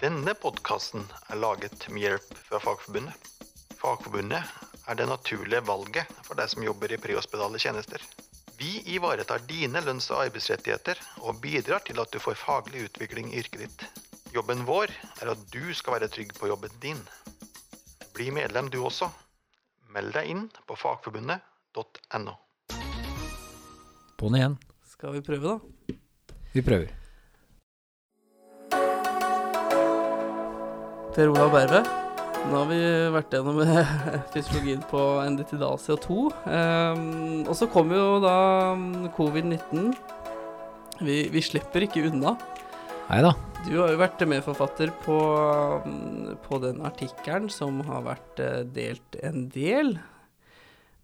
Denne podkasten er laget med hjelp fra Fagforbundet. Fagforbundet er det naturlige valget for deg som jobber i prehospitale tjenester. Vi ivaretar dine lønns- og arbeidsrettigheter og bidrar til at du får faglig utvikling i yrket ditt. Jobben vår er at du skal være trygg på jobben din. Bli medlem du også. Meld deg inn på fagforbundet.no. På'n igjen. Skal vi prøve, da? Vi prøver. Per Olav Berve. Nå har vi vært gjennom fysiologien på endetidal CO2. Um, og så kommer jo da covid-19. Vi, vi slipper ikke unna. Nei da. Du har jo vært medforfatter på, mm, på den artikkelen som har vært eh, delt en del.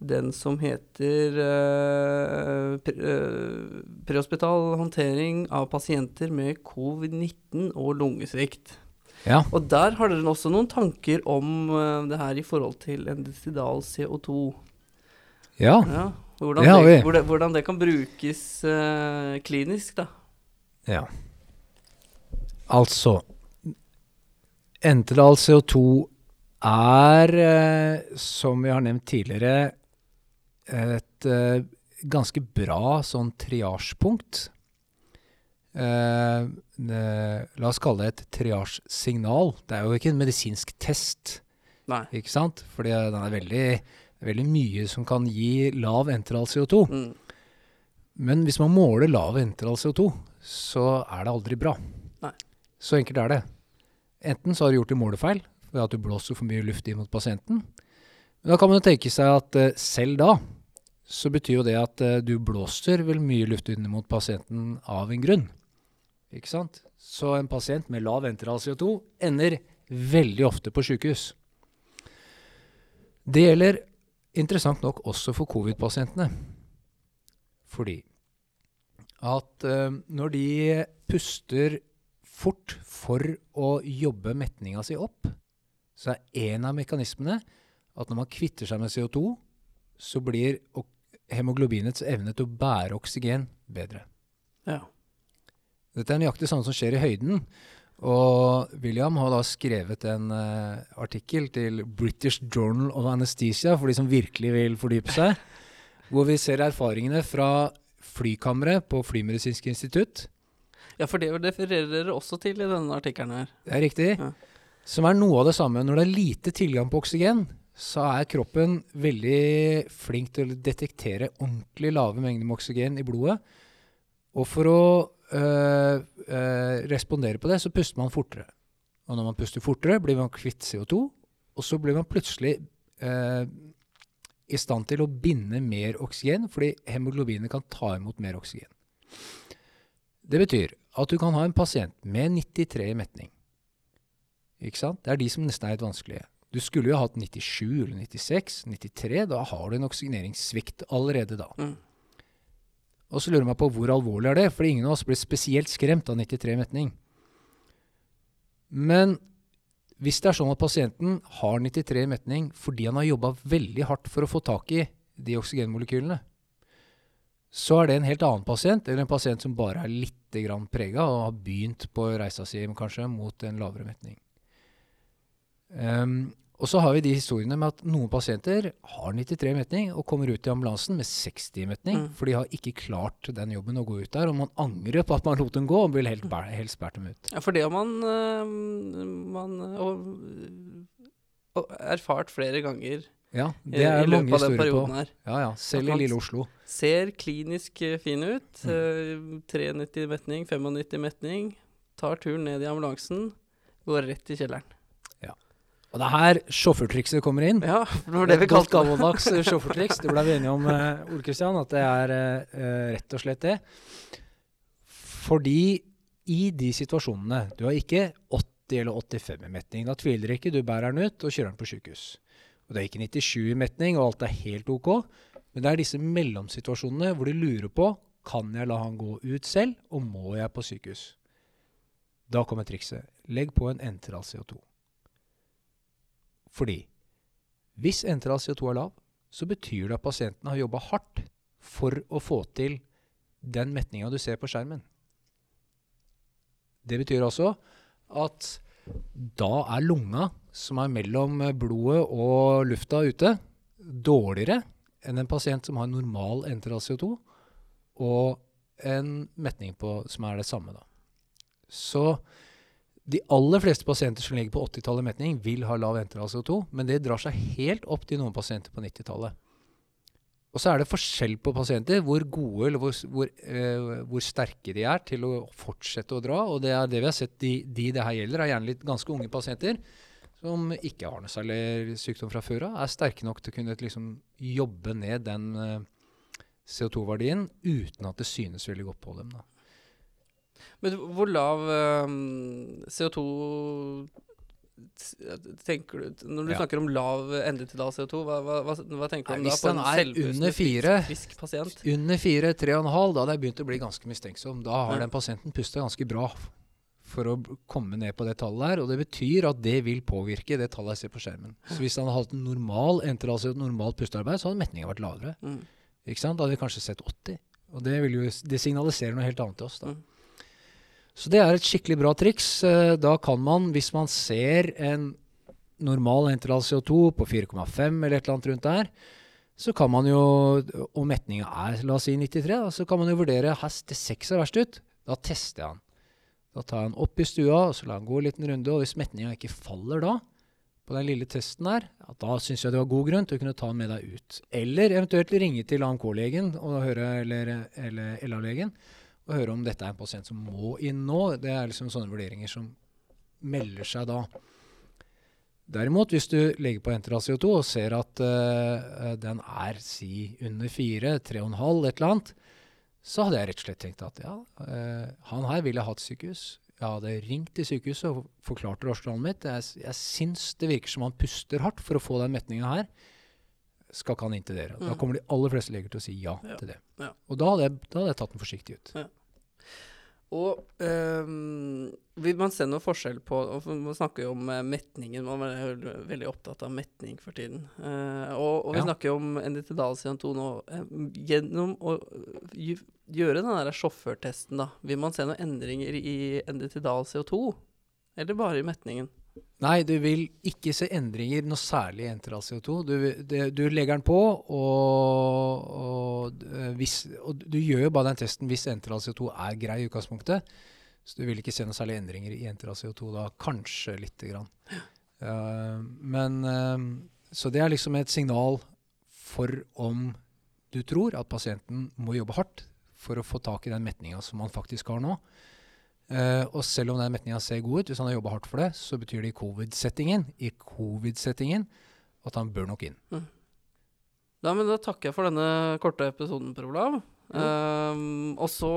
Den som heter uh, pre, uh, Prehospital håndtering av pasienter med covid-19 og lungesvikt. Ja. Og der har dere også noen tanker om uh, det her i forhold til endesidal CO2. Ja. Ja, hvordan, Det har vi. hvordan, hvordan det kan brukes uh, klinisk, da. ja. Altså Entedal CO2 er, uh, som vi har nevnt tidligere, et ganske bra sånn triasjepunkt. Eh, det- la oss kalle det et triasjsignal. Det er jo ikke en medisinsk test. Nei. Ikke sant? Fordi den er veldig, veldig mye som kan gi lav enteral CO2. Mm. Men hvis man måler lav enteral CO2, så er det aldri bra. Nei. Så enkelt er det. Enten så har du gjort en målefeil ved at du blåser for mye luft inn mot pasienten. Men da kan man jo tenke seg at eh, selv da så betyr jo det at eh, du blåser vel mye luft inn mot pasienten av en grunn. Ikke sant? Så en pasient med lav enteral CO2 ender veldig ofte på sykehus. Det gjelder interessant nok også for covid-pasientene. Fordi at uh, når de puster fort for å jobbe metninga si opp, så er en av mekanismene at når man kvitter seg med CO2, så blir hemoglobinets evne til å bære oksygen bedre. Ja. Dette er nøyaktig samme som skjer i høyden. Og William har da skrevet en uh, artikkel til British Journal of Anesthesia, for de som virkelig vil fordype seg, hvor vi ser erfaringene fra flykammeret på Flymedisinsk institutt. ja, for det refererer dere også til i denne artikkelen her. Det er riktig. Ja. Som er noe av det samme. Når det er lite tilgang på oksygen, så er kroppen veldig flink til å detektere ordentlig lave mengder med oksygen i blodet. Og for å øh, øh, respondere på det, så puster man fortere. Og når man puster fortere, blir man kvitt CO2, og så blir man plutselig øh, i stand til å binde mer oksygen, fordi hemoglobinet kan ta imot mer oksygen. Det betyr at du kan ha en pasient med 93 i metning. Ikke sant? Det er de som nesten er litt vanskelige. Du skulle jo hatt 97 eller 96, 93. Da har du en oksygeneringssvikt allerede da. Mm. Og så lurer jeg meg på hvor alvorlig er det, for ingen av oss blir spesielt skremt av 93 metning. Men hvis det er sånn at pasienten har 93 metning fordi han har jobba veldig hardt for å få tak i de oksygenmolekylene, så er det en helt annen pasient, eller en pasient som bare er litt prega og har begynt på reisa si kanskje mot en lavere metning. Ehm, og så har vi de historiene med at noen pasienter har 93 metning og kommer ut i ambulansen med 60 metning, Mm. for de har ikke klart den jobben å gå ut der, og man angrer på at man lot dem gå og vil helst helst bære dem ut. Ja, for det har man, øh, man og, og erfart flere ganger Ja, det er i løpet av den på. perioden her. Ja, ja, selv i lille Oslo. Ser klinisk eh, fin ut. Mm. øh, 93 metning, 95 metning. Tar turen ned i ambulansen. Går rett i kjelleren. Og det er her sjåførtrikset kommer inn. Ja, det var det vi kalte det. gammeldags sjåførtriks. Det ble vi enige om, eh, Ole Kristian, at det er eh, rett og slett det. Fordi i de situasjonene Du har ikke 80 eller 85 i metning. Da tviler du ikke. Du bærer den ut og kjører den på sykehus. Og det er ikke 97 i metning, og alt er helt OK. Men det er disse mellomsituasjonene hvor du lurer på kan jeg la han gå ut selv, og må jeg på sykehus. Da kommer trikset. Legg på en enteral CO2. Fordi hvis enteral CO2 er lav, så betyr det at pasienten har jobba hardt for å få til den metninga du ser på skjermen. Det betyr også at da er lunga, som er mellom blodet og lufta ute, dårligere enn en pasient som har normal enteral CO2 og en metning på, som er det samme. Da. Så de aller fleste pasienter som ligger på 80-tallet metning, vil ha lav enteral CO2, men det drar seg helt opp til noen pasienter på 90-tallet. Og så er det forskjell på pasienter hvor gode eller hvor, hvor, eh, hvor, sterke de er til å fortsette å dra. Og det er det vi har sett de, de det her gjelder, er gjerne litt ganske unge pasienter som ikke har noe særlig sykdom fra før av, er sterke nok til å kunne liksom, jobbe ned den eh, CO2-verdien uten at det synes veldig godt på dem. Da. Men hvor lav um, CO2 tenker du Når du ja. snakker om lav endetidal CO2, hva, hva, hva, hva, tenker du om Nei, da? Hvis den er under fire, under fire, tre og en halv, da hadde jeg begynt å bli ganske mistenksom. Da har ja. den pasienten pusta ganske bra for å komme ned på det tallet her. Og det betyr at det vil påvirke det tallet jeg ser på skjermen. Så hvis han hadde hatt en normal enterase et normalt pustearbeid, så hadde metningen vært lavere. Mm. Ikke sant? Da hadde vi kanskje sett 80. Og det, jo, det, signaliserer noe helt annet til oss. da. Mm. Så det er et skikkelig bra triks. Eh, da kan man, hvis man ser en normal enteral CO2 på 4,5 eller et eller annet rundt der, så kan man jo, og metninga er la oss si 93, da, så kan man jo vurdere her det 6 er verst ut. Da tester jeg den. Da tar jeg den opp i stua og så lar den gå en liten runde. Og hvis metninga ikke faller da, på den lille testen der, da syns jeg det var god grunn til å kunne ta den med deg ut. Eller eventuelt ringe til AMK-legen eller, eller LA-legen og høre om dette er en pasient som må inn nå. Det er liksom sånne vurderinger som melder seg da. Derimot, hvis du legger på enteral CO2 og ser at uh, den er si under 4, 3,5, et eller annet, så hadde jeg rett og slett tenkt at ja, uh, han her ville hatt sykehus. Jeg hadde ringt til sykehuset og forklart rasjonalet mitt. Jeg, jeg syns det virker som han puster hardt for å få den metninga her. Skal ikke han inn? Mm. Da kommer de aller fleste leger til å si ja, ja. til det. Ja. Og da hadde, jeg, da hadde, jeg, tatt den forsiktig ut. Ja. Og um, vil man se noe forskjell på og Man snakker jo om uh, metningen. Man er veldig opptatt av metning for tiden. Uh, og, og, vi snakker jo om Enditidal CO2 nå. Uh, gjennom å gjøre den der sjåførtesten, da, vil man se noen endringer i Enditidal CO2? Eller bare i metningen? Nei, du vil ikke se endringer noe særlig i enteral CO2. Du, det, du, legger den på, og, og, eh, hvis, og, du gjør jo bare den testen hvis enteral CO2 er grei i utgangspunktet. Så du vil ikke se noe særlig endringer i enteral CO2 da. Kanskje lite grann. Uh, men uh, Så det er liksom et signal for om du tror at pasienten må jobbe hardt for å få tak i den metninga som man faktisk har nå. Uh, og selv om den metninga ser god ut, hvis han har jobba hardt for det, så betyr det i covid-settingen i covid-settingen at han bør nok inn. Mm. Ja, men Da takker jeg for denne korte episoden, Per Olav. Mm. Um, og så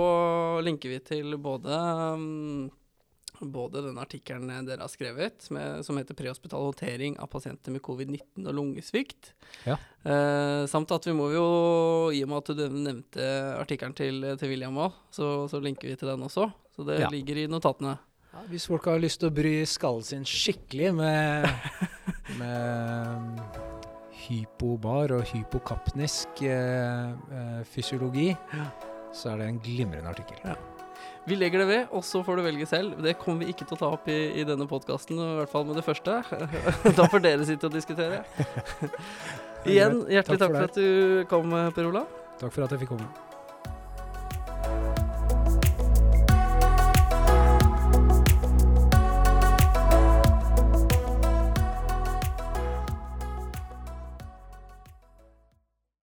linker vi til både um, både den artikkelen dere har skrevet, med, som heter 'Prehospital håndtering av pasienter med covid-19 og lungesvikt'. Ja. uh, samt at vi må jo, i og med at du nevnte artikkelen til, til William òg, så, så, linker vi til den også. Så det ja. ligger i notatene. Ja, hvis folk har lyst til å bry skallen sin skikkelig med, med hypobar og hypokapnisk eh, eh, fysiologi, så er det en glimrende artikkel. Ja. Vi legger det ved, og så får du velge selv. Det kommer vi ikke til å ta opp i, i denne podkasten, i hvert fall med det første. da får dere sitte og diskutere. Igjen, hjertelig takk for, takk for at du kom, Per Olav. Takk for at jeg fikk komme.